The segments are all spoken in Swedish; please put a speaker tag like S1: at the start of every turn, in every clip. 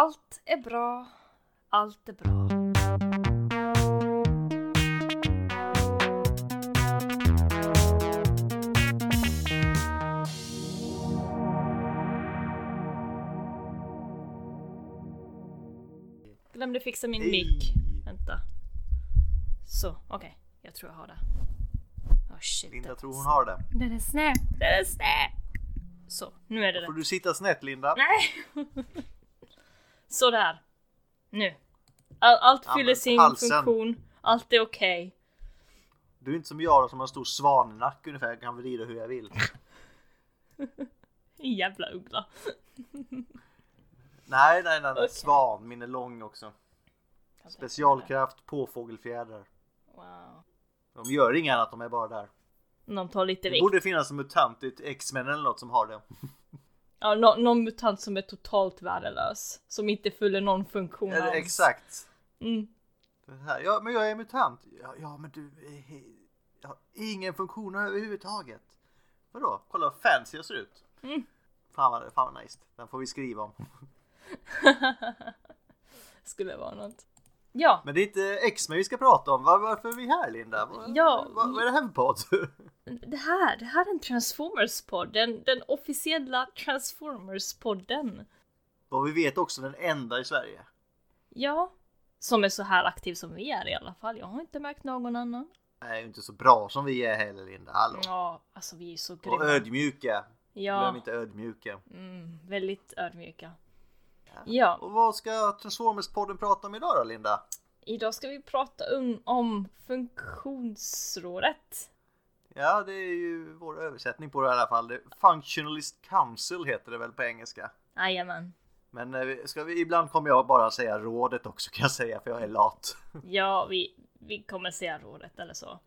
S1: Allt är bra. Allt är bra. Glömde fixa min mick. Vänta. Så, okej. Jag tror jag har det. Oh shit.
S2: Linda
S1: det-
S2: tror hon har det.
S1: Den är sned. Den är sned. Så, nu är det
S2: Får
S1: det.
S2: du sitta snett Linda?
S1: Nej! Sådär. Nu. All, allt fyller
S2: men
S1: sin
S2: halsen.
S1: funktion. Allt är okej.
S2: Du är inte som jag då, som har en stor svannack ungefär. Jag kan vrida hur jag vill.
S1: Jävla uggla.
S2: Nej, nej, nej. nej.
S1: Okej.
S2: Svan. Min är lång också. Specialkraft, påfågelfjädrar.
S1: Wow.
S2: De gör inget annat, de är bara där.
S1: De tar lite
S2: Det
S1: vikt.
S2: borde finnas en mutant i X-Men eller något som har det.
S1: Ja, nå- någon mutant som är totalt värdelös. Som inte fyller någon funktion
S2: Eller
S1: alls.
S2: exakt.
S1: Mm.
S2: Här. Ja, men jag är mutant. Ja, ja men du jag har ingen funktion överhuvudtaget. Vadå? Kolla vad fancy jag ser ut.
S1: Mm.
S2: Fan vad, fan vad nice. Den får vi skriva om.
S1: Skulle vara något. Ja,
S2: Men det är inte X-Men vi ska prata om. Var, varför är vi här Linda? Vad,
S1: Ja,
S2: vad är det här för podd?
S1: det här, det här är en Transformers-podd. Den, den officiella Transformers-podden.
S2: Vad vi vet också den enda i Sverige.
S1: Ja, som är så här aktiv som vi är i alla fall. Jag har inte märkt någon annan.
S2: Nej, inte så bra som vi är heller Linda. Hallå.
S1: Ja, alltså vi är så
S2: Och
S1: grymma.
S2: ödmjuka. Glöm
S1: Ja,
S2: inte ödmjuka.
S1: mm, väldigt ödmjuka. Ja,
S2: Och vad ska Transformers-podden prata om idag då Linda?
S1: idag ska vi prata um, om funktionsrådet.
S2: Ja, det är ju vår översättning på det i alla fall. Functionalist Council heter det väl på engelska.
S1: Jajamän.
S2: Men eh, ska vi, ibland kommer jag bara säga rådet också kan jag säga för jag är lat.
S1: Ja, vi, vi kommer säga rådet eller så.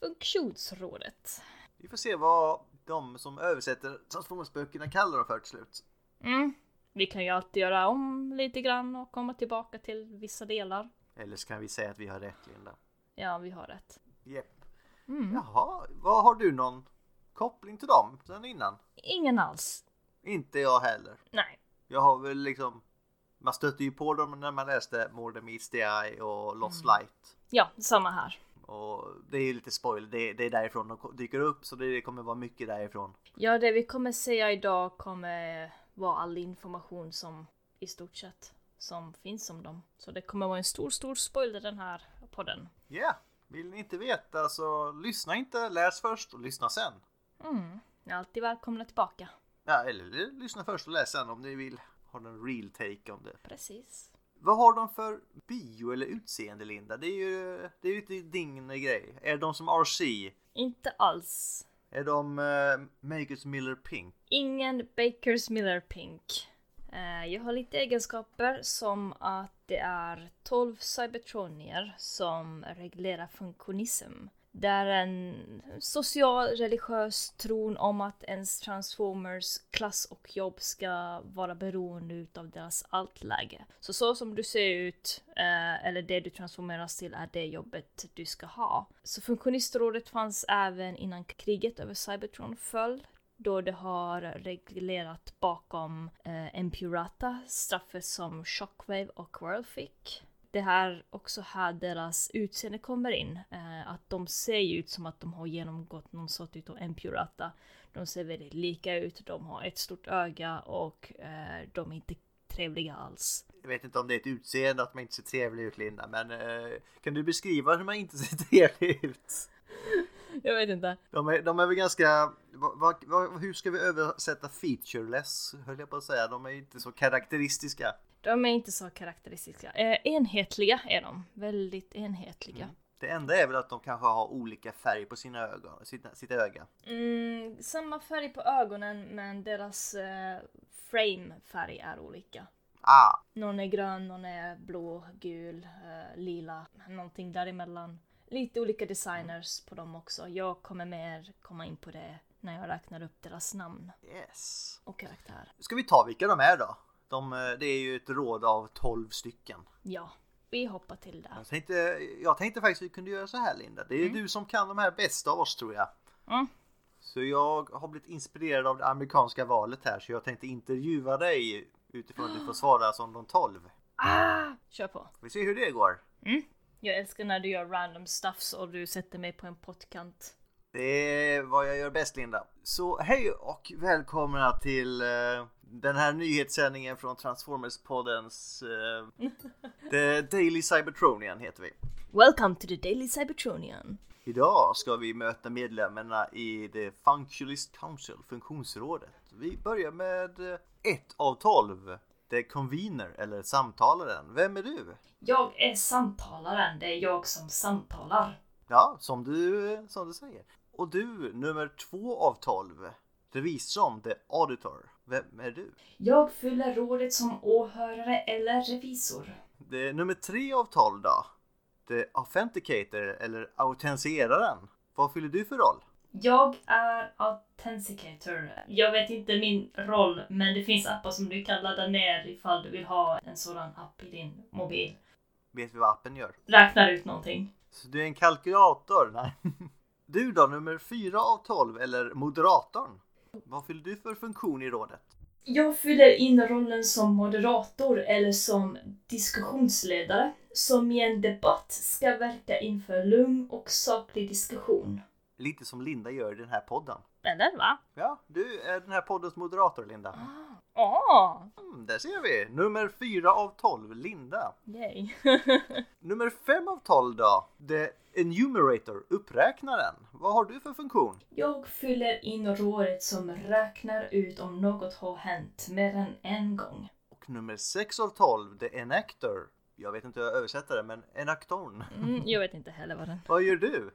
S1: Funktionsrådet.
S2: Vi får se vad de som översätter Transformers-böckerna kallar dem för till slut.
S1: Mm. Vi kan ju alltid göra om lite grann och komma tillbaka till vissa delar.
S2: Eller så kan vi säga att vi har rätt Linda.
S1: Ja, vi har rätt.
S2: Jepp.
S1: Mm.
S2: Jaha, vad har du någon koppling till dem sen innan?
S1: Ingen alls.
S2: Inte jag heller.
S1: Nej.
S2: Jag har väl liksom man stötte ju på dem när man läste More Than Meets the Eye och Lost Light.
S1: Ja, samma här.
S2: Och det är ju lite spoiler, det, det är därifrån de dyker upp så det kommer vara mycket därifrån.
S1: Ja, det vi kommer säga idag kommer vara all information som i stort sett som finns om dem. Så det kommer vara en stor, stor spoiler den här podden.
S2: Ja, vill ni inte veta så lyssna inte, läs först och lyssna sen.
S1: Mm. Ni är alltid välkomna tillbaka.
S2: Ja, eller lyssna först och läs sen om ni vill ha en real take om det.
S1: Precis.
S2: Vad har de för bio eller utseende Linda? Det är ju det är ju lite din grej. Är de som RC?
S1: Inte alls.
S2: Är de uh, Makers Miller Pink?
S1: Ingen Bakers Miller Pink. Eh, jag har lite egenskaper som att det är 12 cybertronier som reglerar funktionism. Det är en social religiös tron om att ens transformers klass och jobb ska vara beroende utav deras altläge. Så så som du ser ut, eh, eller det du transformeras till, är det jobbet du ska ha. Så funktionistrådet fanns även innan kriget över Cybertron föll då det har reglerat bakom eh, Impurata, straffet som Shockwave och Whirl fick. Det här också här deras utseende kommer in. Eh, att de ser ju ut som att de har genomgått någon sort utav Impurata. De ser väldigt lika ut, de har ett stort öga och eh, de är inte trevliga alls.
S2: Jag vet inte om det är ett utseende att man inte ser trevlig ut Linda, men eh, kan du beskriva hur man inte ser trevlig ut?
S1: Jag vet inte.
S2: De är, de är väl ganska, vad, vad, hur ska vi översätta featureless höll jag på att säga. De är inte så karaktäristiska.
S1: De är inte så karaktäristiska. Eh, enhetliga är de. Väldigt enhetliga.
S2: Det enda är väl att de kanske har olika färg på sina ögon, sitt, sitt öga.
S1: Mm, samma färg på ögonen men deras eh, framefärg är olika.
S2: Ah,
S1: Någon är grön, någon är blå, gul, eh, lila, någonting däremellan. Lite olika designers på dem också. Jag kommer mer komma in på det när jag räknar upp deras namn
S2: yes.
S1: och karaktär.
S2: Ska vi ta vilka de är då? De, eh, det är ju ett råd av 12 stycken.
S1: Ja, vi hoppar till det.
S2: Jag tänkte, jag tänkte faktiskt att vi kunde göra så här Linda. Det är du som kan de här bäst av oss tror jag.
S1: Mm.
S2: Så jag har blivit inspirerad av det amerikanska valet här så jag tänkte intervjua dig Utifrån att du får svara som de 12.
S1: Ah! Kör på.
S2: Vi ser hur det går.
S1: Jag älskar när du gör random stuffs och du sätter mig på en pottkant.
S2: Det är vad jag gör bäst Linda. Så hej och välkomna till eh, den här nyhetssändningen från Transformers-poddens eh, The Daily Cybertronian heter vi.
S1: Welcome to the Daily Cybertronian.
S2: Idag ska vi möta medlemmarna i The Functionalist Council, funktionsrådet. Vi börjar med eh, ett av 12. The Convener eller samtalaren. Vem är du?
S1: Jag är samtalaren, det är jag som samtalar.
S2: Ja, som du, som du säger. Och du, nummer två av 12. Revisorn, The Auditor. Vem är du?
S1: Jag fyller rådet som åhörare eller revisor.
S2: Det är nummer tre av 12 då. The Authenticator eller autentiseraren. Vad fyller du för roll?
S1: Jag är Authenticator. Jag vet inte min roll, men det finns appar som du kan ladda ner ifall du vill ha en sådan app i din mobil.
S2: Vet vi vad appen gör?
S1: Räknar ut någonting.
S2: Så du är en kalkylator? Nej. Du då, nummer fyra av 12 eller moderatorn. Vad fyller du för funktion i rådet?
S1: Jag fyller in rollen som moderator eller som diskussionsledare som i en debatt ska verka inför lugn och saklig diskussion.
S2: Lite som Linda gör i den här podden.
S1: Eller va?
S2: Ja, du är den här poddens moderator Linda.
S1: Ah!
S2: Mm, där ser vi. Nummer fyra av 12, Linda.
S1: Yay.
S2: Nummer fem av 12 då? The Enumerator, uppräknaren. Vad har du för funktion?
S1: Jag fyller in rådet som räknar ut om något har hänt mer än en gång.
S2: Och nummer 6 av 12, The Enactor. Jag vet inte hur jag översätter det, men enaktorn.
S1: Mm, jag vet inte heller vad den...
S2: Vad gör du?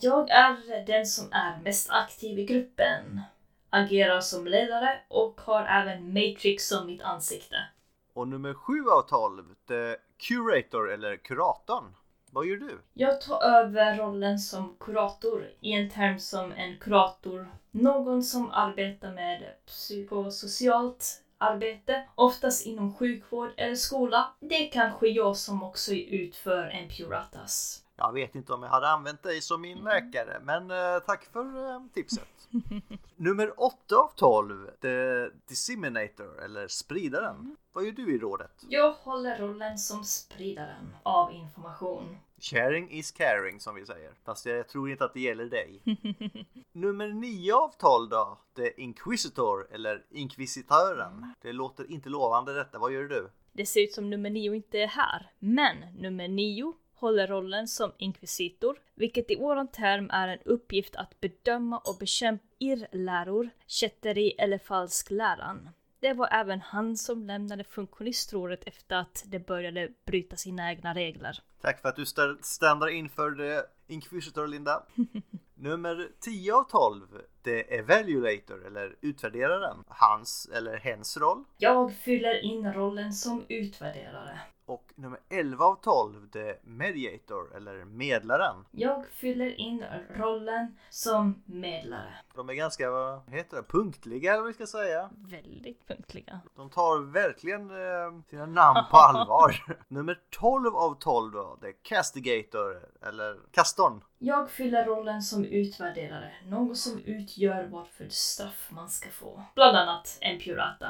S1: Jag är den som är mest aktiv i gruppen. Agerar som ledare och har även Matrix som mitt ansikte.
S2: Och nummer 7 av 12, The Curator eller kuratorn. Vad gör du?
S1: Jag tar över rollen som kurator i en term som en kurator. Någon som arbetar med psykosocialt arbete, oftast inom sjukvård eller skola. Det är kanske jag som också utför en Puratas.
S2: Jag vet inte om jag hade använt dig som min läkare, men eh, tack för eh, tipset. Nummer 8 av 12, The Disseminator eller spridaren. Vad gör du i rådet?
S1: Jag håller rollen som spridaren av information.
S2: Sharing is caring som vi säger. Fast jag tror inte att det gäller dig. Nummer 9 av 12 då? The Inquisitor eller Inkvisitören. Det låter inte lovande detta. Vad gör du?
S1: Det ser ut som nummer nio inte är här, men nummer nio håller rollen som inkvisitor, vilket i våran term är en uppgift att bedöma och bekämpa irrläror, kätteri eller falsk läran. Det var även han som lämnade funktionistrådet efter att det började bryta sina egna regler.
S2: Tack för att du standar inför The Inquisitor Linda. Nummer 10 av 12, The Evaluator eller utvärderaren. Hans eller hens roll.
S1: Jag fyller in rollen som utvärderare.
S2: Och nummer 11 av 12, The Mediator eller medlaren.
S1: Jag fyller in rollen som medlare.
S2: De är ganska, vad heter det, punktliga eller vad vi ska säga.
S1: Väldigt punktliga.
S2: De tar verkligen eh, sina namn på allvar. nummer 12 av 12 då, The Castigator eller Kastorn.
S1: Jag fyller rollen som utvärderare, något som utgör vad för straff man ska få. Bland annat en Purata.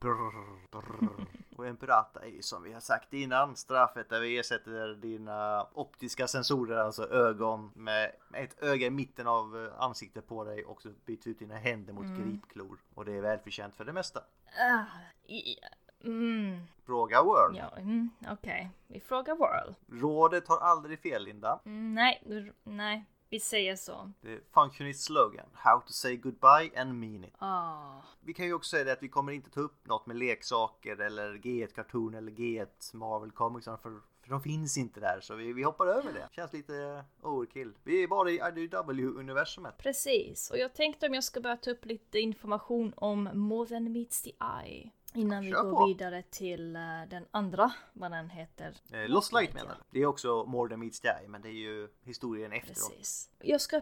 S2: Brr, brr. Och en pirata är ju som vi har sagt innan straffet där vi ersätter dina optiska sensorer, alltså ögon med ett öga i mitten av eh, ansiktet på dig och så byter ut dina händer mot gripklor. Och det är välförtjänt för det mesta.
S1: Ah, i, mm,
S2: Fråga World.
S1: ja, mm, okej. Vi frågar World.
S2: Rådet har aldrig fel Linda.
S1: Mm, nej, nej, vi säger så.
S2: Det är Functionist slogan. How to say goodbye and mean it.
S1: Ah,
S2: Vi kan ju också säga det att vi kommer inte ta upp något med leksaker eller G1 Cartoon eller G1 Marvel Comics för, för de finns inte där så vi, vi hoppar över det. Känns lite overkill. Vi är bara i IDW-universumet.
S1: precis. Och jag tänkte om jag ska börja ta upp lite information om More than meets the eye. Innan vi
S2: Kör
S1: går
S2: på.
S1: vidare till eh, den andra, vad den heter.
S2: Eh, Lost Light menar du? Det är också More than meets the eye men det är ju historien efteråt.
S1: Precis. Jag ska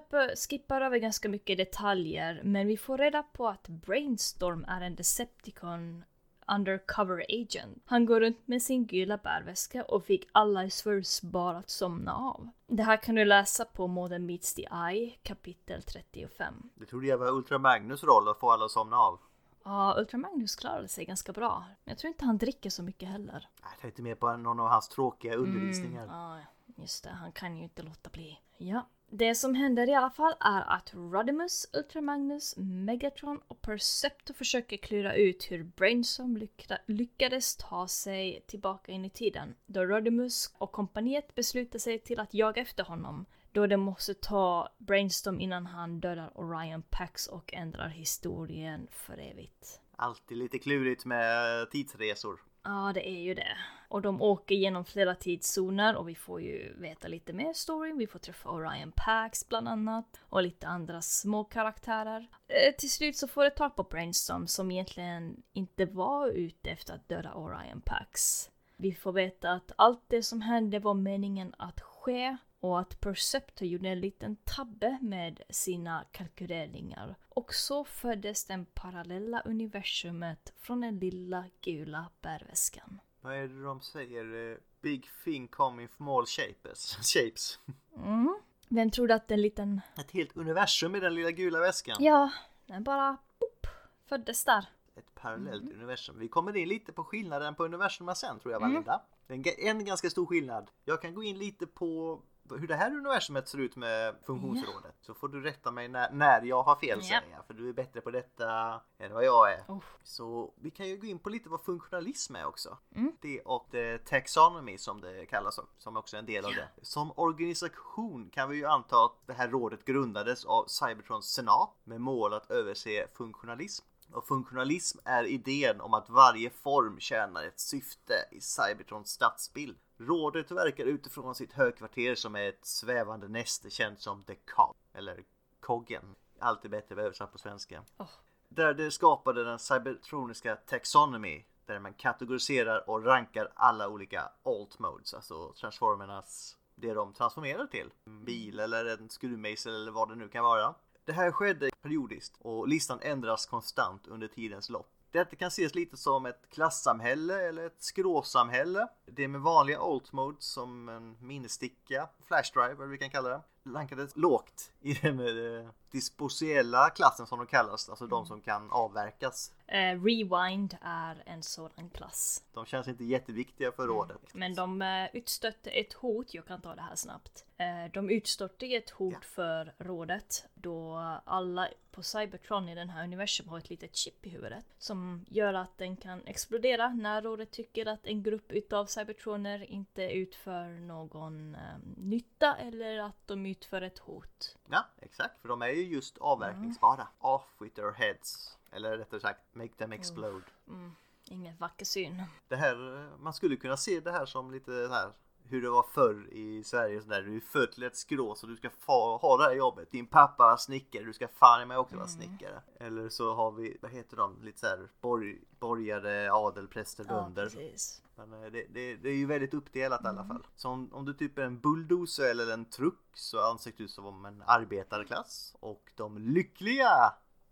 S1: skippar över ganska mycket detaljer, men vi får reda på att Brainstorm är en Decepticon undercover agent. Han går runt med sin gula bärväska och fick alla i Swerves bara att somna av. Det här kan du läsa på Modern Meets the Eye, kapitel 35.
S2: Det trodde jag var Ultra Magnus roll att få alla att somna av.
S1: Ja, Ultra Magnus klarade sig ganska bra. Men jag tror inte han dricker så mycket heller.
S2: Jag tänkte mer på någon av hans tråkiga undervisningar.
S1: Mm, ja, just det. Han kan ju inte låta bli. Ja. Det som händer i alla fall är att Rodimus, Ultra Magnus, Megatron och Perceptor försöker klura ut hur Brainstorm lycka- lyckades ta sig tillbaka in i tiden. Då Rodimus och kompaniet beslutar sig till att jaga efter honom. Då de måste ta Brainstorm innan han dödar Orion Pax och ändrar historien för evigt.
S2: Alltid lite klurigt med tidsresor.
S1: Ja, det är ju det. Och de åker genom flera tidszoner och vi får ju veta lite mer story. Vi får träffa Orion Pax bland annat och lite andra små karaktärer. Eh, till slut så får det tag på Brainstorm som egentligen inte var ute efter att döda Orion Pax. Vi får veta att allt det som hände var meningen att ske och att Perceptor gjorde en liten tabbe med sina kalkyleringar. Och så föddes den parallella universumet från den lilla gula bärväskan.
S2: Vad är det de säger? Eh, Big thing come in small shapes. shapes.
S1: Mm. Vem trodde att en liten...
S2: Ett helt universum i den lilla gula väskan.
S1: Ja, den bara boop, föddes där.
S2: Ett parallellt universum. Vi kommer in lite på skillnaden på universum sen tror jag Valinda. Det är en, en ganska stor skillnad. Jag kan gå in lite på hur det här universumet ser ut med funktionsrådet. Så får du rätta mig när, när jag har fel
S1: Ja.
S2: säger jag. För du är bättre på detta än vad jag är.
S1: Oh.
S2: Så vi kan ju gå in på lite vad funktionalism är också.
S1: Mm.
S2: Det och det taxonomy som det kallas som också är en del av det. Som organisation kan vi ju anta att det här rådet grundades av Cybertrons senat med mål att överse funktionalism. Och funktionalism är idén om att varje form tjänar ett syfte i Cybertrons stadsbild. Rådet verkar utifrån sitt högkvarter som är ett svävande näste känt som The Cog, eller Coggen. Alltid bättre översatt på svenska.
S1: Oh.
S2: Där det skapade den cybertroniska taxonomy där man kategoriserar och rankar alla olika alt modes, alltså transformernas, det de transformerar till. En bil eller en skruvmejsel eller vad det nu kan vara. Det här skedde periodiskt och listan ändras konstant under tidens lopp. Detta kan ses lite som ett klassamhälle eller ett skråsamhälle. Det med vanliga alt modes som en minnessticka, flashdrive eller vi kan kalla det, rankades lågt i den eh, disposiella klassen som de kallas, alltså de som kan avverkas.
S1: Eh, Rewind är en sådan klass.
S2: De känns inte jätteviktiga för rådet.
S1: Men de eh, utstötte ett hot, jag kan ta det här snabbt. Eh, de utstötte ett hot
S2: Ja.
S1: för rådet då alla på Cybertron i den här universum har ett litet chip i huvudet som gör att den kan explodera när rådet tycker att en grupp utav Cybertroner inte utför någon eh, nytta eller att de utför ett hot.
S2: Ja, exakt, för de är ju just avverkningsbara. Off with their heads. Eller rättare sagt, make them explode.
S1: Mm, ingen vacker syn.
S2: Det här, eh, man skulle kunna se det här som lite här hur det var förr i Sverige så där du är född till ett skrå så du ska fa, ha det här jobbet. Din pappa var snickare, du ska fan mig också vara snickare. Eller så har vi, vad heter de, lite så här borg, borgare, adel, präster,
S1: Ja,
S2: bönder.
S1: precis.
S2: Men eh, det, det, det är ju väldigt uppdelat i alla fall. Så om, om du typ är en bulldozer eller en truck så anses du som en arbetarklass. Och de lyckliga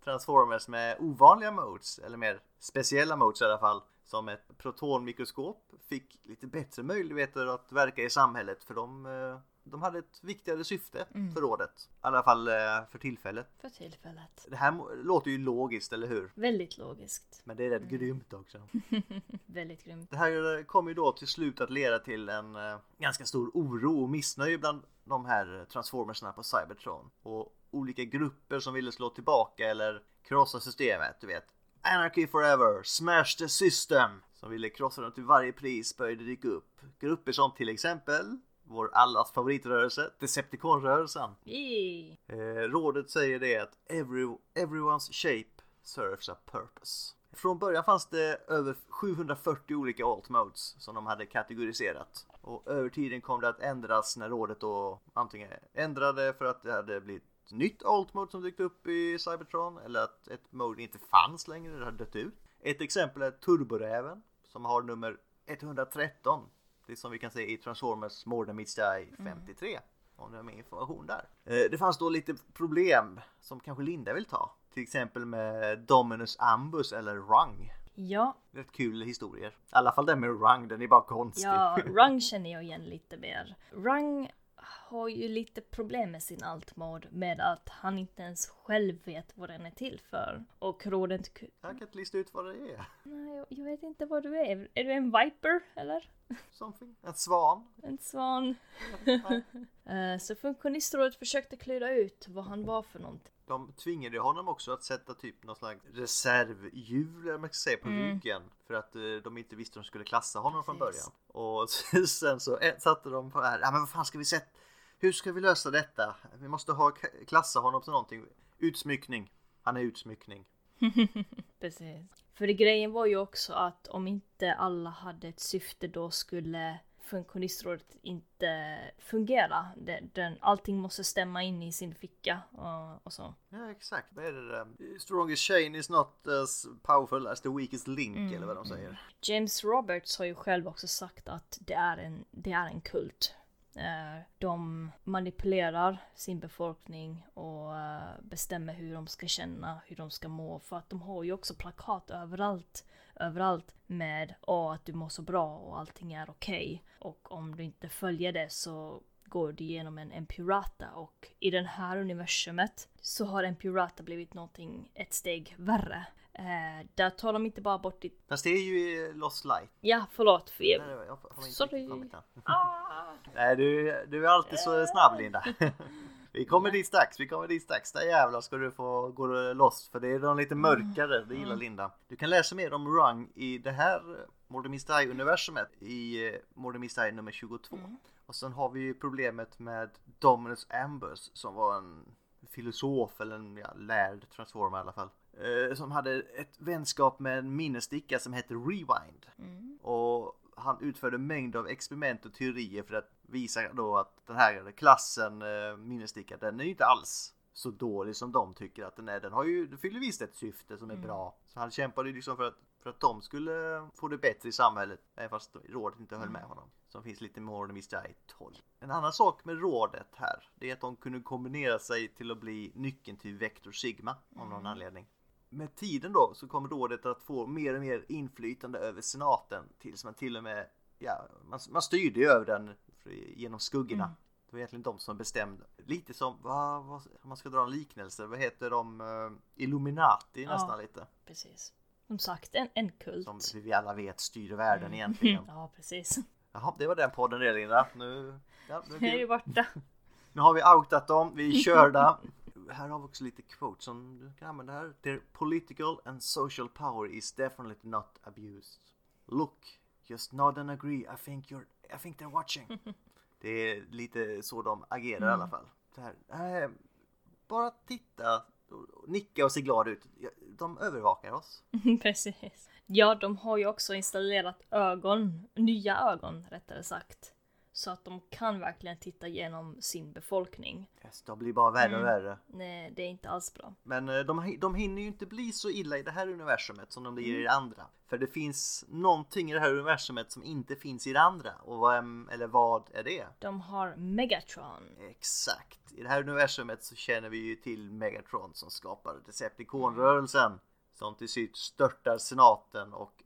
S2: Transformers med ovanliga modes, eller mer speciella modes i alla fall, som ett protonmikroskop fick lite bättre möjligheter att verka i samhället för de, eh, de hade ett viktigare syfte för rådet. I alla fall eh, för tillfället.
S1: För tillfället.
S2: Det här låter ju logiskt, eller hur?
S1: Väldigt logiskt.
S2: Men det är rätt grymt också.
S1: Väldigt grymt.
S2: Det här kommer ju då till slut att leda till en eh, ganska stor oro och missnöje bland de här transformersna på Cybertron. Och olika grupper som ville slå tillbaka eller krossa systemet, du vet. Anarchy forever, smash the system! Som ville krossa dem till varje pris började dyka upp. Grupper som till exempel vår allas favoritrörelse, Decepticon-rörelsen. Eh, rådet säger det att every, everyone's shape serves a purpose. Från början fanns det över 740 olika alt modes som de hade kategoriserat. Och över tiden kom det att ändras när rådet då antingen ändrade för att det hade blivit nytt alt mode som dykt upp i Cybertron eller att ett mode inte fanns längre, det hade dött ut. Ett exempel är Turboräven som har nummer 113. Det som vi kan se i Transformers More Than Meets the Eye 53. Om du har mer information där. Eh, Det fanns då lite problem som kanske Linda vill ta. Till exempel med Dominus Ambus eller Rung.
S1: Ja,
S2: Rätt kul historier. I alla fall den med Rung, den är bara konstig.
S1: ja, Rung känner jag igen lite mer. Rung har ju lite problem med sin alt-mode med att han inte ens själv vet vad den är till för. Och rådet...
S2: Jag kan inte lista ut vad det är.
S1: Nej, jag, jag vet inte vad du är. Är du en viper eller?
S2: Something. En svan.
S1: En svan. Eh, Så funktionistrådet försökte klura ut vad han var för någonting.
S2: De tvingade honom också att sätta typ någon slags reservhjul eller man ska säga på
S1: Mm.
S2: ryggen. För att eh, de inte visste hur de skulle klassa honom från
S1: Precis.
S2: början. Och sen så eh, satte de på här. Ja men vad fan ska vi sätta? Hur ska vi lösa detta? Vi måste ha klassa honom som någonting. Utsmyckning. Han är utsmyckning.
S1: Precis. För grejen var ju också att om inte alla hade ett syfte då skulle funktionistrådet inte fungera. Den, allting måste stämma in i sin ficka och, och så.
S2: Ja exakt. Vad är det där? Strongest chain is not as powerful as the weakest link
S1: Mm.
S2: eller vad de säger.
S1: James Roberts har ju själv också sagt att det är en, det är en kult. Eh, De manipulerar sin befolkning och eh, bestämmer hur de ska känna, hur de ska må. För att de har ju också plakat överallt. Överallt med åh att du mår så bra och allting är okej. Och om du inte följer det så går du igenom en Empurata och i det här universumet så har Empurata blivit någonting ett steg värre. Eh, där tar de inte bara bort ditt...
S2: Fast det är ju i Lost Light.
S1: Ja, förlåt för
S2: Nej, jag har inte
S1: Sorry. Ah!
S2: Nej, du, du är alltid så snabb Linda. Vi kommer dit strax, vi kommer dit strax. Där jävlar ska du få gå loss för det är de lite mörkare, det gillar Linda. Du kan läsa mer om Rung i det här Murder Mystery universumet i eh, Murder Mystery nummer 22. Och sen har vi ju problemet med Dominus Ambers som var en filosof eller en ja, lärd transformer i alla fall. Eh, som hade ett vänskap med en minnessticka som hette Rewind. Och han utförde mängder av experiment och teorier för att visa då att den här klassen eh, minnessticka, den är ju inte alls så dålig som de tycker att den är. Den har ju, den fyller visst ett syfte som är bra. Så han kämpade ju liksom för att, för att de skulle få det bättre i samhället. Även fast rådet inte höll med honom. Som finns lite more than Mystery 12. En annan sak med rådet här, det är att de kunde kombinera sig till att bli nyckeln till Vector Sigma av någon anledning. Med tiden då så kommer rådet att få mer och mer inflytande över senaten tills man till och med, ja, man, man styrde ju över den genom skuggorna. Det var egentligen de som bestämde. Lite som, vad, vad, om man ska dra en liknelse, vad heter de? Uh, Illuminati
S1: Ja.
S2: nästan lite.
S1: Precis. Som sagt, en, en kult.
S2: Som vi alla vet styr världen egentligen.
S1: Ja, precis.
S2: Jaha, det var den podden det Linda. Nu, ja, nu,
S1: är det borta.
S2: nu har vi outat dem, vi är körda. Här har vi också lite quotes som du kan använda här. Their political and social power is definitely not abused. Look, just nod and agree. I think you're, I think they're watching. Det är lite så de agerar i alla fall. Så här, eh, bara titta nicka och se glad ut. De övervakar oss.
S1: Precis. Ja, de har ju också installerat ögon, nya ögon rättare sagt. Så att de kan verkligen titta igenom sin befolkning.
S2: Yes, de blir bara värre och värre.
S1: Nej, det är inte alls bra.
S2: Men eh, de, de hinner ju inte bli så illa i det här universumet som de blir i det andra. För det finns någonting i det här universumet som inte finns i det andra. Och vem, eller vad är det?
S1: De har Megatron.
S2: Exakt. I det här universumet så känner vi ju till Megatron som skapar Decepticon-rörelsen. Som till slut störtar senaten och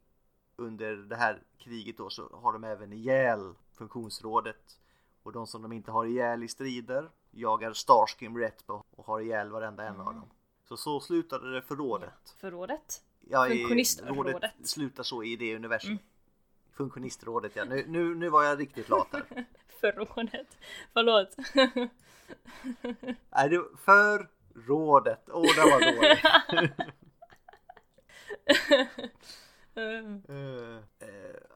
S2: under det här kriget då så har de även ihjäl funktionsrådet. Och de som de inte har ihjäl i strider jagar Starscream rätt på och har ihjäl varenda en av dem. Så så slutade det för rådet.
S1: Förrådet.
S2: Ja,
S1: Funktionistrådet.
S2: rådet slutar så i det universum. Funktionistrådet ja. Nu, nu, nu var jag riktigt lat här.
S1: Förrådet. Förlåt.
S2: Nej, det för rådet. Åh, det var dåligt. Eh,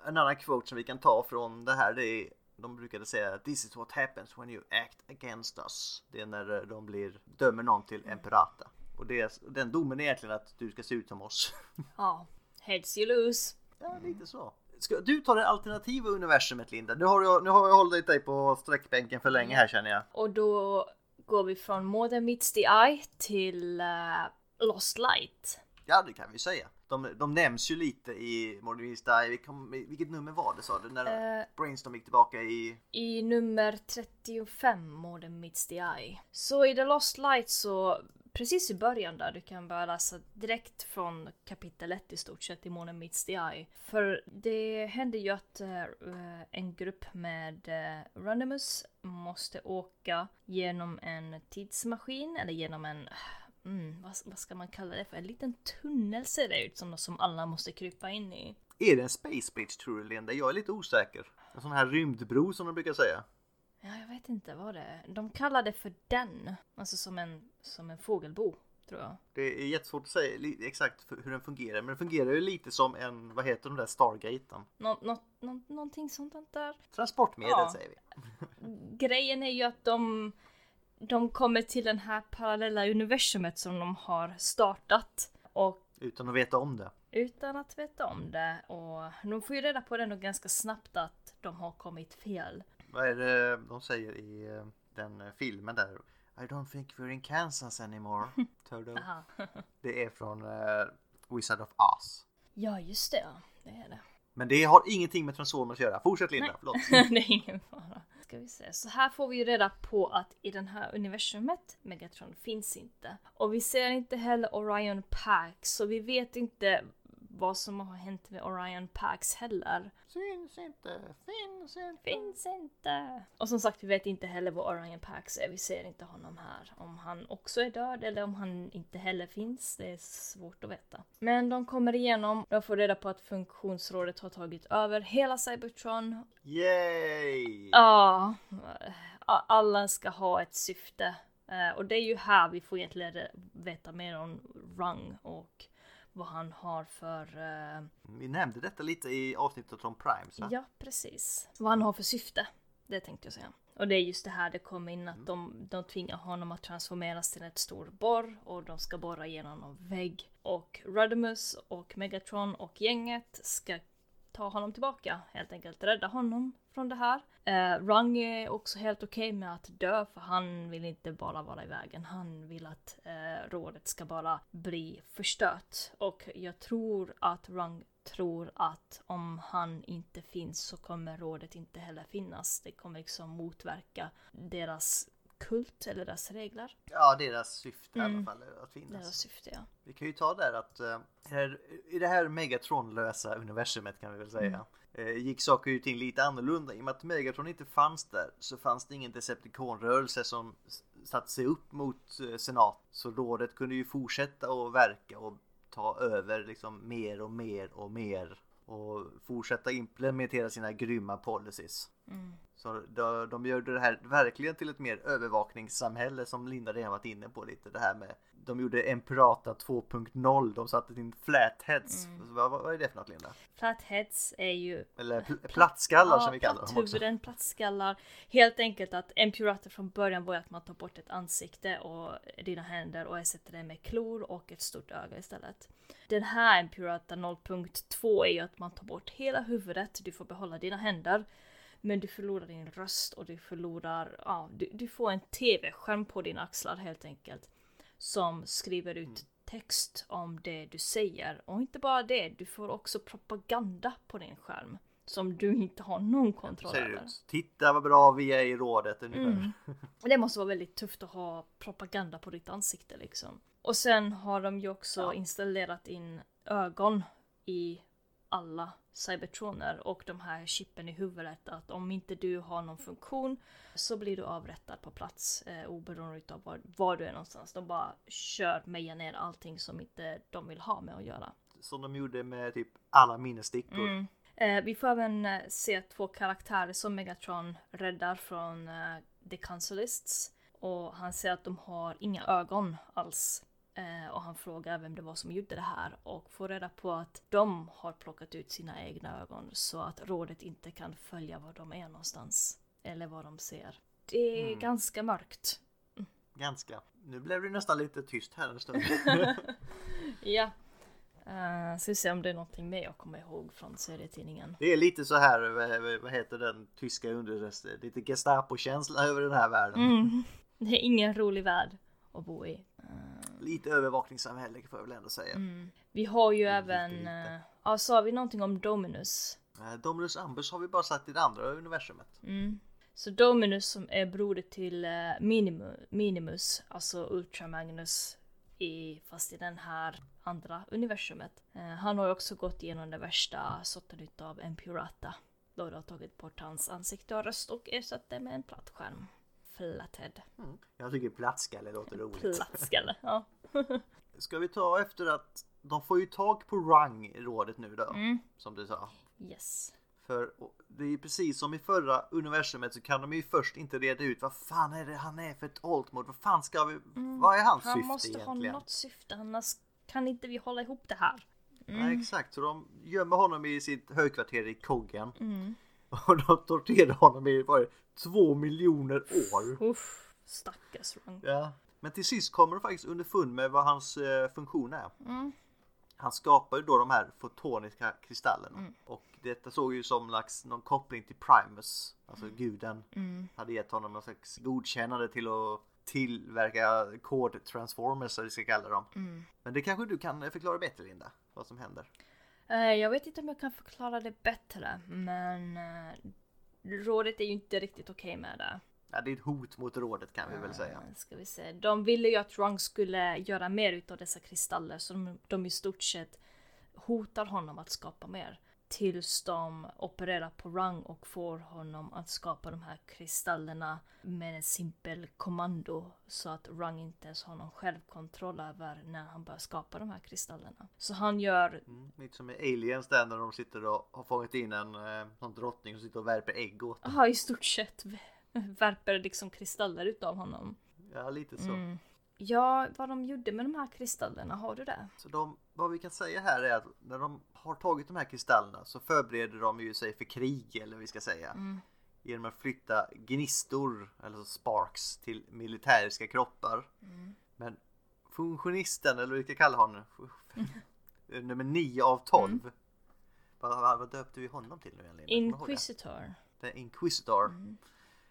S2: en annan quote som vi kan ta från det här det är de brukade säga This is what happens when you act against us. Det är när de blir, dömer någon till Emperata. Och det, den domen är egentligen att du ska se ut som oss.
S1: ja, heads you lose.
S2: ja, lite så. Ska du ta det alternativa universumet Linda? Nu har jag, nu har jag hållit dig på sträckbänken för länge här känner jag.
S1: Och då går vi från More than meets the eye till eh, Lost Light.
S2: Ja, det kan vi säga. De, de nämns ju lite i Modern Mystery. Vi kom- Vilket nummer var det sa du? När
S1: Eh.
S2: Brainstorm gick tillbaka i...
S1: I nummer 35, More than meets the eye. Så i The Lost Light så precis i början där, du kan börja läsa direkt från kapitel 1 i stort sett i Mona Meets the Eye. För det händer ju att uh, en grupp med uh, Runimus måste åka genom en tidsmaskin, eller genom en Mm, vad, vad, ska man kalla det för? En liten tunnel ser det ut som, som alla måste krypa in i.
S2: Är det en space bridge tror du Linda? Jag är lite osäker. En sån här rymdbro som de brukar säga.
S1: Ja, jag vet inte vad det är. De kallar det för den. Alltså som en, som en fågelbo, tror jag.
S2: Det är jättesvårt att säga exakt hur den fungerar. Men den fungerar ju lite som en, vad heter de där Stargaten?
S1: Nå, nå, nå, någonting sånt där.
S2: Transportmedel ja. säger vi.
S1: Grejen är ju att de, de kommer till den här parallella universumet som de har startat. Och
S2: utan att veta om det.
S1: Utan att veta om det. Och de får ju reda på det nog ganska snabbt att de har kommit fel.
S2: Vad är det de säger i eh, den filmen där? I don't think we're in Kansas anymore. Toto. det är från uh, Wizard of Oz.
S1: Ja, just det. Det är det.
S2: Men det har ingenting med Transformers att göra. Fortsätt Linda, förlåt.
S1: det är ingen fara. Ska vi se. Så här får vi ju reda på att i den här universumet Megatron finns inte. Och vi ser inte heller Orion Pack, så vi vet inte vad som har hänt med Orion Pax heller.
S2: Syns inte, finns inte.
S1: Finns inte. Och som sagt, vi vet inte heller vad Orion Pax är. Vi ser inte honom här. Om han också är död eller om han inte heller finns, det är svårt att veta. Men de kommer igenom, de får reda på att funktionsrådet har tagit över hela Cybertron.
S2: Yay!
S1: Ja, alla ska ha ett syfte. Eh, och det är ju här vi får egentligen veta mer om Rung och vad han har för... Uh...
S2: Vi nämnde detta lite i avsnittet om Primes va?
S1: Ja, precis. Vad han har för syfte. Det tänkte jag säga. Och det är just det här det kommer in att mm. de, de tvingar honom att transformeras till ett stor borr och de ska borra igenom en vägg. Och Rodimus och Megatron och gänget ska ta honom tillbaka, helt enkelt rädda honom från det här. Eh, Rung är också helt okej okay med att dö för han vill inte bara vara i vägen. Han vill att eh, rådet ska bara bli förstört. Och jag tror att Rung tror att om han inte finns så kommer rådet inte heller finnas. Det kommer liksom motverka deras kult eller deras regler.
S2: Ja, deras syfte mm. i alla mm. fall att finnas.
S1: Deras syfte, ja.
S2: Vi kan ju ta där att uh, i det här Megatron-lösa universumet kan vi väl säga mm. uh, gick saker och ting lite annorlunda. I och med att Megatron inte fanns där så fanns det ingen Decepticon-rörelse som satte sig upp mot uh, senat. Så rådet kunde ju fortsätta att verka och ta över liksom mer och mer och mer och fortsätta implementera sina grymma policies. Mm. Så de, de gör det här verkligen till ett mer övervakningssamhälle som Linda redan varit inne på lite. Det här med de gjorde Emperata 2.0. De satte in flatheads. Mm. Vad, vad är det för något Linda?
S1: Flatheads är ju...
S2: Eller pl plattskallar ja, som vi kallar dem
S1: också. Plattskallar. Helt enkelt att Empurata från början var att man tar bort ett ansikte och dina händer och ersätter det med klor och ett stort öga istället. Den här Empurata 0.2 är ju att man tar bort hela huvudet, du får behålla dina händer. Men du förlorar din röst och du förlorar, ja, du, du får en tv-skärm på dina axlar helt enkelt. Som skriver ut mm. text om det du säger. Och inte bara det, du får också propaganda på din skärm. Som du inte har någon kontroll över.
S2: Titta vad bra vi är i rådet ungefär. Mm.
S1: Det måste vara väldigt tufft att ha propaganda på ditt ansikte liksom. Och sen har de ju också ja. installerat in ögon i alla cybertroner och de här chippen i huvudet att om inte du har någon funktion så blir du avrättad på plats eh, oberoende av var, var, du är någonstans. De bara kör meja ner allting som inte de vill ha med att göra.
S2: Som de gjorde med typ alla minnesstickor. Mm.
S1: Eh, vi får även eh, se två karaktärer som Megatron räddar från eh, The Councilists. Och han säger att de har inga ögon alls. Eh, och han frågar vem det var som gjorde det här och får reda på att de har plockat ut sina egna ögon så att rådet inte kan följa var de är någonstans. Eller vad de ser. Det är mm. ganska mörkt.
S2: Ganska. Nu blev det nästan lite tyst här en stund.
S1: ja. Uh, ska vi se om det är någonting mer jag kommer ihåg från serietidningen.
S2: Det är lite så här, vad heter den tyska underrösten? Lite Gestapo-känsla över den här världen. Mm.
S1: Det är ingen rolig värld att bo i.
S2: Uh, lite övervakningssamhälle får jag väl ändå säga. Mm.
S1: Vi har ju även, uh, ja sa vi någonting om Dominus?
S2: Dominus Ambus har vi bara satt i det andra universumet.
S1: Mm. Så Dominus som är broder till Minimus, Minimus, alltså Ultra Magnus i, fast i den här andra universumet. Eh, han har ju också gått igenom den värsta sorten utav Impurata. Då de har tagit bort hans ansikte och röst och ersatt det med en platt skärm. Flatted.
S2: Mm. Jag tycker plattskalle låter roligt.
S1: Plattskalle, ja.
S2: Ska vi ta efter att de får ju tag på Rung rådet nu då,
S1: Mm.
S2: som du sa.
S1: Yes.
S2: För det är precis som i förra universumet så kan de ju först inte reda ut vad fan är det han är för ett altmod? Vad fan ska vi, vad är hans
S1: Mm. Han
S2: syfte
S1: måste
S2: egentligen?
S1: ha något syfte annars kan inte vi hålla ihop det här.
S2: Ja, exakt, så de gömmer honom i sitt högkvarter i Koggen.
S1: Mm.
S2: Och de torterar honom i det, två miljoner år.
S1: Uff, stackars Rung.
S2: Ja. Men till sist kommer de faktiskt underfund med vad hans eh, funktion är.
S1: Mm.
S2: Han skapar ju då de här fotoniska kristallerna.
S1: Mm.
S2: Och detta såg ju som slags, någon koppling till Primus, alltså guden.
S1: Mm.
S2: Hade gett honom någon slags godkännande till att tillverka kod transformers, eller vi ska kalla dem.
S1: Mm.
S2: Men det kanske du kan förklara bättre Linda, vad som händer.
S1: Eh, Jag vet inte om jag kan förklara det bättre, men eh, rådet är ju inte riktigt okej med det.
S2: Ja, det är ett hot mot rådet kan vi väl säga.
S1: Eh, Ska vi se. De ville ju att Rung skulle göra mer utav dessa kristaller så de, de i stort sett hotar honom att skapa mer. Tills de opererar på Rung och får honom att skapa de här kristallerna med en simpel kommando så att Rung inte ens har någon självkontroll över när han börjar skapa de här kristallerna. Så han gör
S2: Mm, lite som i Aliens där när de sitter och har fångat in en eh, någon drottning som sitter och värper ägg åt.
S1: Aha, i stort sett värper liksom kristaller utav honom.
S2: Ja, lite så.
S1: Mm. Ja, vad de gjorde med de här kristallerna, har du det?
S2: Så de, vad vi kan säga här är att när de har tagit de här kristallerna så förbereder de ju sig för krig eller vad vi ska säga.
S1: Mm.
S2: Genom att flytta gnistor, eller sparks, till militäriska kroppar.
S1: Mm.
S2: Men funktionisten, eller vad vi ska kalla honom, nummer 9 av 12.
S1: Mm.
S2: Vad, vad, vad döpte vi honom till nu egentligen?
S1: Inquisitor.
S2: Inquisitor
S1: Mm.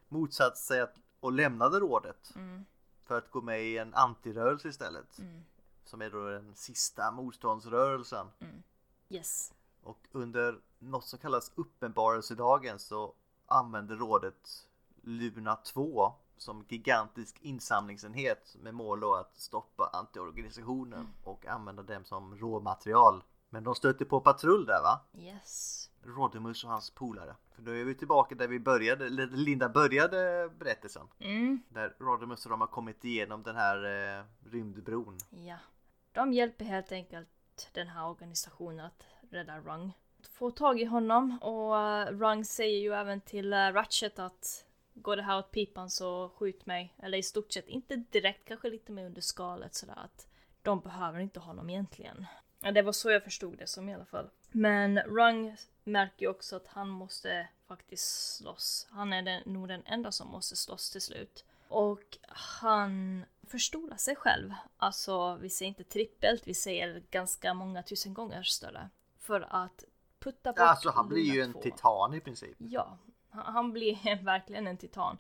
S2: motsatte sig att, och lämnade rådet
S1: Mm.
S2: För att gå med i en antirörelse istället.
S1: Mm.
S2: Som är då den sista motståndsrörelsen.
S1: Yes.
S2: Och under något som kallas uppenbarelsedagen så använder rådet Luna 2 som gigantisk insamlingsenhet med mål då att stoppa antiorganisationen och använda dem som råmaterial. Men de stötte på patrull där va?
S1: Yes.
S2: Rodimus och hans polare. För då är vi tillbaka där vi började, Linda började berättelsen.
S1: Mm.
S2: Där Rodimus och de har kommit igenom den här eh, rymdbron.
S1: Ja. De hjälper helt enkelt den här organisationen att rädda Rung. Få tag i honom och uh, Rung säger ju även till uh, Ratchet att går det här åt pipan så skjut mig. Eller i stort sett, inte direkt, kanske lite mer under skalet sådär att de behöver inte honom egentligen. Ja, det var så jag förstod det som i alla fall. Men Rung märker ju också att han måste faktiskt slåss. Han är den, nog den enda som måste slåss till slut. Och han förstorar sig själv. Alltså, vi säger inte trippelt, vi säger ganska många tusen gånger större. För att putta bort
S2: Alltså han blir ju en
S1: 2.
S2: titan i princip.
S1: Ja, han han blir verkligen en titan.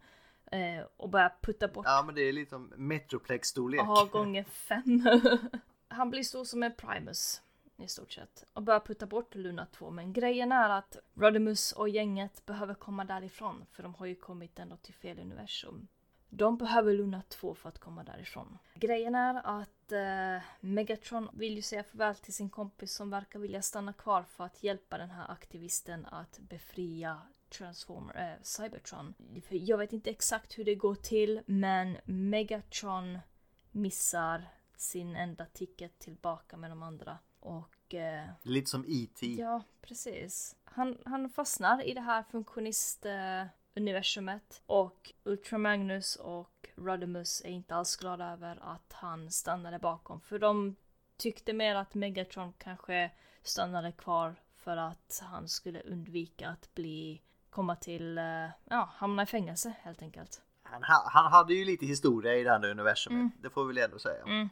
S1: Eh, och börjar putta bort
S2: Ja men det är lite som Metroplex-storlek.
S1: Ja, gånger fem. Han blir stor som en Primus i stort sett och börjar putta bort Luna 2. Men grejen är att Rodimus och gänget behöver komma därifrån för de har ju kommit ändå till fel universum. De behöver Luna 2 för att komma därifrån. Grejen är att eh, Megatron vill ju säga farväl till sin kompis som verkar vilja stanna kvar för att hjälpa den här aktivisten att befria Transformer, eh, Cybertron. Jag vet inte exakt hur det går till men Megatron missar sin enda ticket tillbaka med de andra. Och eh,
S2: Lite som E.T.
S1: ja, precis. Han, han fastnar i det här funktionist-universumet och Ultramagnus och Rodimus är inte alls glada över att han stannade bakom. För de tyckte mer att Megatron kanske stannade kvar för att han skulle undvika att bli komma till, eh, ja, hamna i fängelse helt enkelt.
S2: Han, ha- han hade ju lite historia i det andra universumet. Det får vi väl ändå säga.
S1: Mm.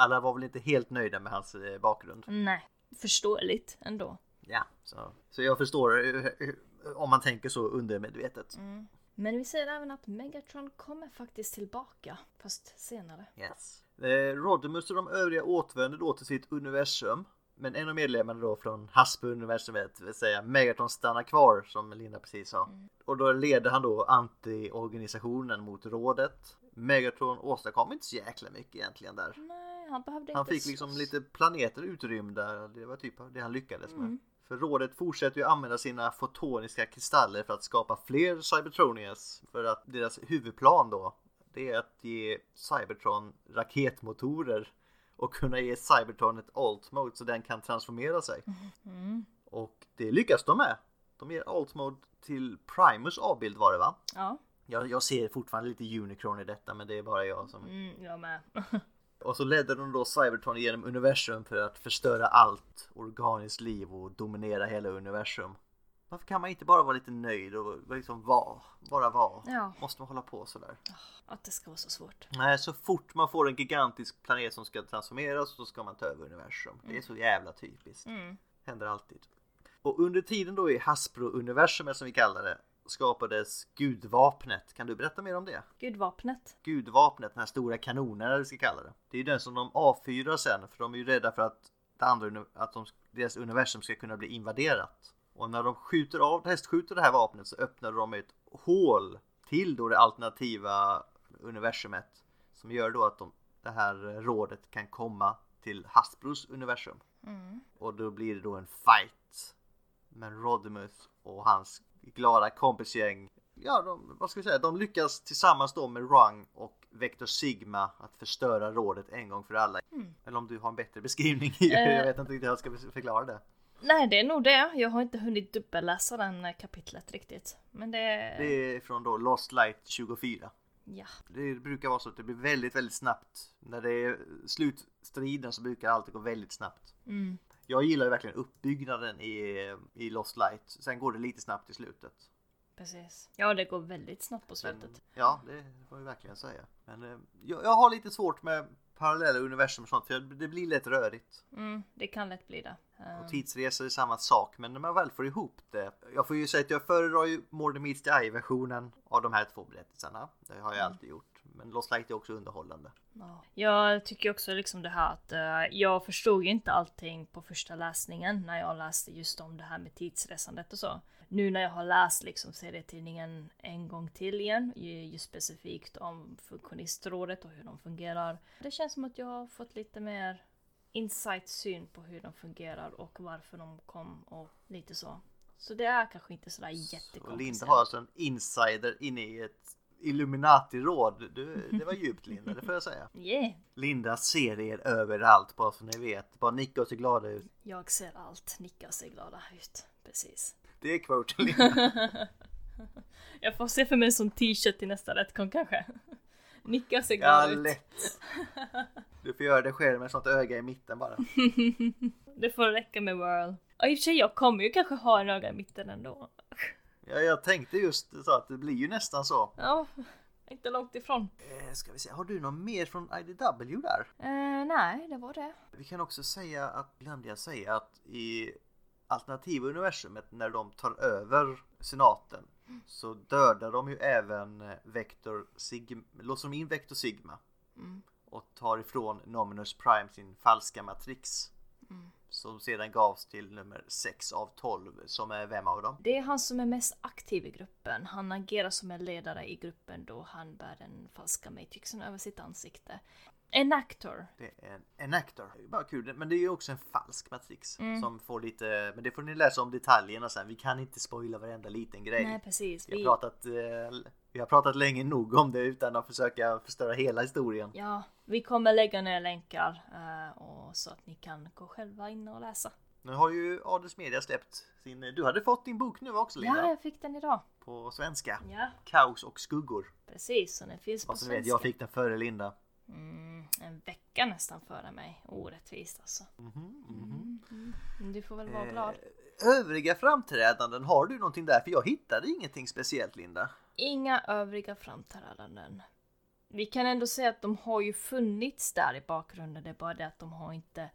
S2: Alla var väl inte helt nöjda med hans eh, bakgrund.
S1: Nej, förståeligt ändå.
S2: Ja, så, så jag förstår eh, eh, om man tänker så undermedvetet.
S1: Mm. Men vi ser även att Megatron kommer faktiskt tillbaka, fast senare.
S2: Yes. Eh, Rodimus och de övriga återvänder då till sitt universum. Men en av medlemmarna då från Hasbro-universumet, det vill säga Megatron stannar kvar som Linda precis sa. Och då leder han då anti-organisationen mot rådet. Megatron åstadkom inte så jäkla mycket egentligen där.
S1: Nej, han behövde
S2: Han
S1: inte
S2: fick liksom lite planeter utrymda. Det var typ det han lyckades med.
S1: Mm.
S2: För rådet fortsätter ju använda sina fotoniska kristaller för att skapa fler Cybertronias. För att deras huvudplan då, det är att ge Cybertron raketmotorer och kunna ge Cybertron ett alt mode så den kan transformera sig.
S1: Mm.
S2: Och det lyckas de med. De ger alt mode till Primus avbild var det va?
S1: Ja,
S2: Jag, jag ser fortfarande lite Unicron i detta men det är bara jag som...
S1: mm, jag med.
S2: Och så ledde de då Cybertron genom universum för att förstöra allt organiskt liv och dominera hela universum. Varför kan man inte bara vara lite nöjd och liksom vara? Bara vara?
S1: Ja.
S2: Måste man hålla på sådär?
S1: Att det ska vara så svårt.
S2: Nej, så fort man får en gigantisk planet som ska transformeras så ska man ta över universum. Det är så jävla typiskt.
S1: Mm.
S2: Händer alltid. Och under tiden då i Hasbro-universumet som vi kallar det skapades gudvapnet. Kan du berätta mer om det?
S1: Gudvapnet.
S2: Gudvapnet, den här stora kanonen eller vad vi ska kalla det. Det är ju den som de avfyrar sen för de är ju rädda för att, det andra, att de, deras universum ska kunna bli invaderat. Och när de skjuter av, testskjuter det här vapnet så öppnar de ett hål till då det alternativa universumet. Som gör då att de, det här rådet kan komma till Hasbros universum.
S1: Mm.
S2: Och då blir det då en fight. Men Rodimuth och hans glada kompisgäng. Ja, de, vad ska vi säga? De lyckas tillsammans då med Rung och Vector Sigma att förstöra rådet en gång för alla.
S1: Mm.
S2: Eller om du har en bättre beskrivning.
S1: Eh.
S2: Jag vet inte riktigt hur jag ska förklara det.
S1: Nej, det är nog det. Jag har inte hunnit dubbelläsa den eh, kapitlet riktigt. Men det...
S2: Det är från då Lost Light 24.
S1: Ja.
S2: Det brukar vara så att det blir väldigt, väldigt snabbt. När det är slutstriden så brukar allt gå väldigt snabbt.
S1: Mm.
S2: Jag gillar ju verkligen uppbyggnaden i, i Lost Light. Sen går det lite snabbt i slutet.
S1: Precis. Ja, det går väldigt snabbt på
S2: Men,
S1: slutet.
S2: ja, det får jag verkligen säga. Men eh, jag, jag har lite svårt med parallella universum och sånt för det blir lätt rörigt.
S1: Mm, det kan lätt bli det. Eh,
S2: Och tidsresor är samma sak men när man väl får ihop det. Jag får ju säga att jag föredrar ju Morden Meets the Eye versionen av de här två berättelserna. Det har jag alltid gjort. Men Lost Light är också underhållande.
S1: Ja. Jag tycker också liksom det här att eh, jag förstod ju inte allting på första läsningen när jag läste just om det här med tidsresandet och så. Nu när jag har läst liksom serietidningen en gång till igen, ju, ju specifikt om funktionistrådet och hur de fungerar. Det känns som att jag har fått lite mer insight syn på hur de fungerar och varför de kom och lite så. Så det är kanske inte sådär
S2: Och
S1: jättekomplicerat.
S2: Linda har alltså en insider inne i ett Illuminati-råd. Du, det var djupt Linda, det får jag säga.
S1: Yeah!
S2: Linda ser er överallt bara så ni vet. Bara nicka och se glada ut.
S1: Jag ser allt, nickar och ser glada ut. Precis.
S2: Det är quoten Linda.
S1: Jag får se för mig som t-shirt till nästa rättkon kanske. Nicka ser
S2: Ja,
S1: glad ut.
S2: lätt. Du får göra det själv med sånt öga i mitten bara.
S1: Det får räcka med Whirl. Och i och för sig, jag kommer ju kanske ha en öga i mitten ändå.
S2: Ja, jag tänkte just så att det blir ju nästan så.
S1: Ja, inte långt ifrån.
S2: Eh, ska vi se, har du något mer från IDW där?
S1: Eh, nej, det var det.
S2: Vi kan också säga att, glömde jag säga att i alternativa universumet när de tar över senaten så dödar de ju även eh, Vector Sigma, låser de in Vector Sigma
S1: Mm.
S2: och tar ifrån Nominus Prime sin falska matrix.
S1: Mm.
S2: Som sedan gavs till nummer 6 av 12 som är vem av dem?
S1: Det är han som är mest aktiv i gruppen. Han agerar som en ledare i gruppen då han bär den falska matrixen över sitt ansikte. En actor.
S2: Det är en, en actor. Det är bara kul. Men det är ju också en falsk matrix.
S1: Mm.
S2: Som får lite, men det får ni läsa om detaljerna sen. Vi kan inte spoila varenda liten grej.
S1: Nej, precis.
S2: vi,
S1: Vi,
S2: har pratat, eh, vi har pratat länge nog om det utan att försöka förstöra hela historien.
S1: ja, vi kommer lägga ner länkar eh, och så att ni kan gå själva in och läsa.
S2: Nu har ju Adels Media släppt sin, du hade fått din bok nu också Linda.
S1: Ja, jag fick den idag.
S2: På svenska.
S1: Ja,
S2: Kaos och skuggor.
S1: precis. Så den finns på
S2: Fast
S1: svenska.
S2: vet, jag fick den före Linda.
S1: Mm, en vecka nästan före mig. Orättvist alltså.
S2: Mhm, mhm.
S1: Men du får väl vara
S2: Eh,
S1: glad.
S2: Övriga framträdanden, har du någonting där? För jag hittade ingenting speciellt Linda.
S1: Inga övriga framträdanden. Vi kan ändå säga att de har ju funnits där i bakgrunden. Det är bara det att de har inte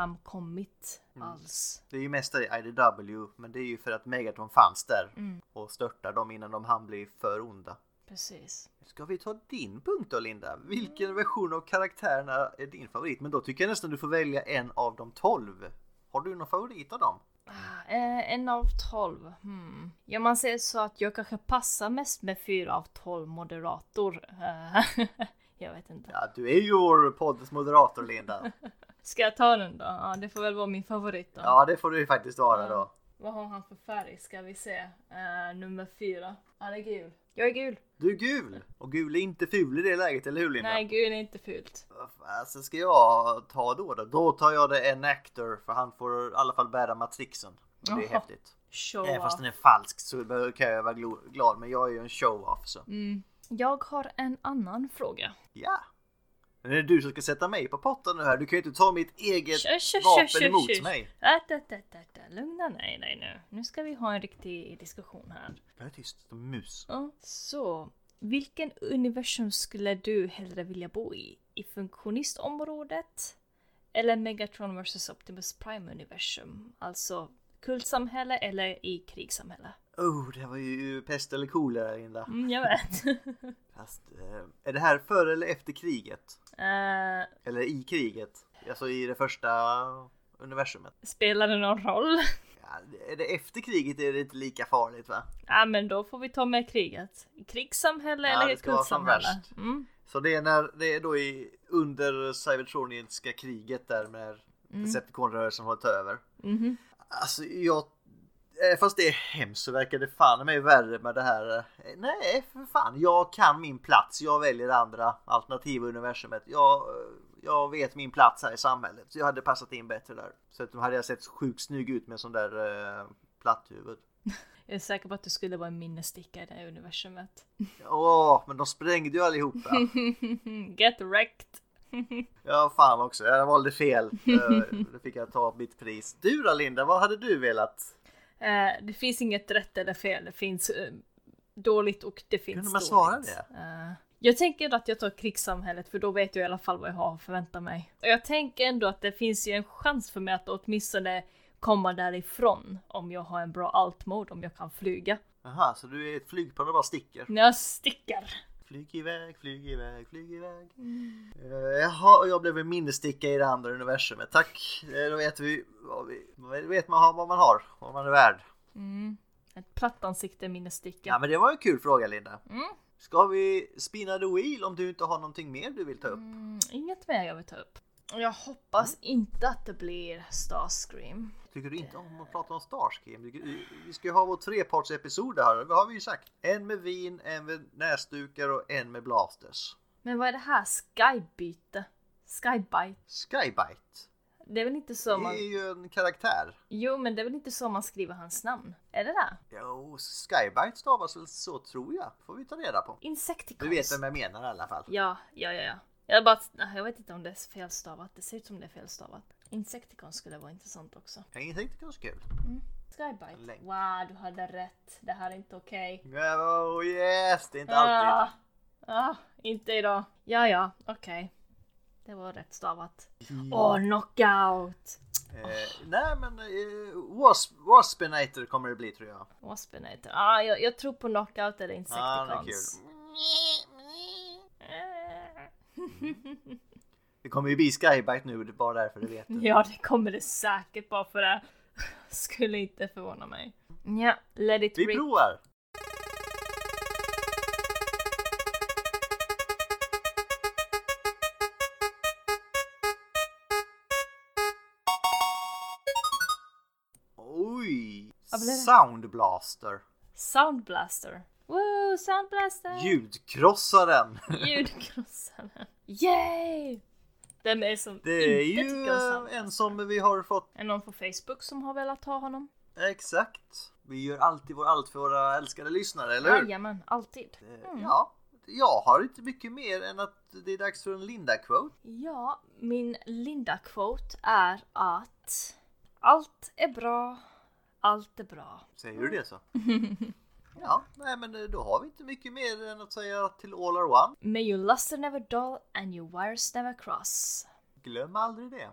S1: framkommit
S2: Mm.
S1: alls.
S2: Det är ju mest i IDW, men det är ju för att Megatron fanns där
S1: Mm.
S2: och störtar dem innan de hann bli för onda.
S1: Precis.
S2: Ska vi ta din punkt då Linda? Vilken version av karaktärerna är din favorit? Men då tycker jag nästan du får välja en av de tolv. Har du någon favorit av dem?
S1: Ah, eh, en av tolv. Hmm. Ja, man säger så att jag kanske passar mest med fyra av tolv moderator. Eh, Jag vet inte.
S2: Ja, du är ju vår podds moderator Linda.
S1: Ska jag ta den då? Ja, det får väl vara min favorit då.
S2: Ja, det får du ju faktiskt vara då.
S1: Vad har han för färg? Ska vi se. Eh, nummer fyra. Han är gul. Jag är gul.
S2: Du är gul! Och gul är inte ful i det läget, eller hur Linda?
S1: Nej, gul är inte fult.
S2: Alltså ska jag ta då då? Då tar jag det en actor för han får i alla fall bära matrixen. Och det är
S1: Jaha.
S2: häftigt.
S1: Show
S2: Även fast den är falsk så kan jag vara glad. Men jag är ju en show-off så.
S1: Mm. Jag har en annan fråga.
S2: Ja. Men är det du som ska sätta mig på potten nu här? Du kan ju inte ta mitt eget
S1: Tjö, tjö,
S2: vapen
S1: tjö,
S2: emot mig.
S1: Tä, tä, tä, tä. Lugna ner dig nu. Nu ska vi ha en riktig diskussion här.
S2: Jag är tyst som mus.
S1: Ja. Så, vilken universum skulle du hellre vilja bo i? I funktionistområdet? Eller Megatron vs Optimus Prime universum? Alltså kultsamhälle eller i krigssamhälle?
S2: Oh, det var ju pest eller kolera Linda.
S1: Mm, jag vet.
S2: Fast, eh, är det här före eller efter kriget?
S1: Eh,
S2: Eller i kriget? Alltså i det första universumet?
S1: spelar det någon roll?
S2: Ja, är det efter kriget är det inte lika farligt va?
S1: Ja men då får vi ta med kriget. Krigssamhälle
S2: Ja,
S1: eller
S2: som
S1: kultsamhälle? Mm.
S2: Så det är när det är då i under Cybertroniska kriget där när Decepticon-rörelsen har tagit över.
S1: Mhm.
S2: Alltså jag Fast det är hemskt så verkar det fan mig värre med det här. eh, Nej för fan, jag kan min plats. Jag väljer det andra alternativa universumet. Jag, eh, jag vet min plats här i samhället. Så jag hade passat in bättre där. Så hade jag sett sjukt snygg ut med sån där eh, platthuvud.
S1: Jag är säker på att du skulle vara en minnessticka i det här universumet.
S2: Åh, men de sprängde ju allihopa.
S1: Get wrecked!
S2: Ja, fan också. Jag valde fel. Eh, Då fick jag ta mitt pris. Du då Linda, vad hade du velat?
S1: Eh, det finns inget rätt eller fel, det finns eh, dåligt och det finns
S2: Kunde man
S1: dåligt.
S2: svara det?
S1: Eh, jag tänker att jag tar krigssamhället för då vet jag i alla fall vad jag har att förvänta mig. Och jag tänker ändå att det finns ju en chans för mig att åtminstone komma därifrån om jag har en bra alt-mode, om jag kan flyga.
S2: Jaha, så du är ett flygplan och bara sticker?
S1: När jag sticker.
S2: Flyg iväg, flyg iväg, flyg iväg. Eh, Jaha, och jag blev en minnessticka i det andra universumet. Tack! Eh, Då vet vi vad, vi, vad vet man vad man har, vad man är värd.
S1: Mm. Ett platt ansikte minnessticka.
S2: Ja men det var en kul fråga Linda.
S1: Mm.
S2: Ska vi spinna the wheel om du inte har någonting mer du vill ta upp?
S1: Mm, inget mer jag vill ta upp. Jag hoppas inte att det blir Starscream.
S2: Tycker du inte om att prata om Starscream? Vi- ska ju ha vår trepartsepisod här, det har vi ju sagt. En med vin, en med näsdukar och en med blasters.
S1: Men vad är det här? Skybyte? Skybite?
S2: Skybite,
S1: Det är väl inte så
S2: det
S1: man...
S2: är ju en karaktär.
S1: Jo, men det är väl inte så man skriver hans namn? Är det det?
S2: Jo, Skybite stavas väl så tror jag. Får vi ta reda på.
S1: Insecticons?
S2: Du vet vem jag menar i alla fall.
S1: Ja, ja, ja, ja. Jag bara... nej, Jag vet inte om det är felstavat. Det ser ut som det är felstavat. Insecticons skulle vara intressant också.
S2: Var så kul.
S1: Skybite.
S2: Länk.
S1: Wow, du hade rätt. Det här är inte okej.
S2: Oh yes, det är inte alltid.
S1: Ah, ah, inte idag. Ja, ja, okej. Det var rätt stavat.
S2: Mm.
S1: Åh, knockout!
S2: Eh, nej men eh, Wasp, Waspinator kommer det bli tror jag.
S1: Waspinator. Ah, jag, jag tror på knockout eller
S2: är
S1: insecticons.
S2: kul. Det kommer ju bli Skybite nu, det är bara därför det vet du.
S1: ja, det kommer det säkert bara för det. Skulle inte förvåna mig. Ja, let it
S2: Vi
S1: rip.
S2: provar! Oj! Soundblaster!
S1: Soundblaster. Soundblaster!
S2: Ljudkrossaren!
S1: Ljudkrossaren. Yay! Den är som
S2: Det är
S1: inte
S2: ju eh, en som vi har fått
S1: Är någon på Facebook som har velat ha honom?
S2: Exakt. Vi gör alltid vår allt för våra älskade lyssnare, eller hur?
S1: Jajamän, alltid.
S2: Eh, Ja, jag har inte mycket mer än att det är dags för en Linda-quote.
S1: Ja, min Linda-quote är att allt är bra, allt är bra.
S2: Säger du det så? Ja, nej men eh, då har vi inte mycket mer än att säga till all are one.
S1: May your luster never dull and your wires never cross.
S2: Glöm aldrig det.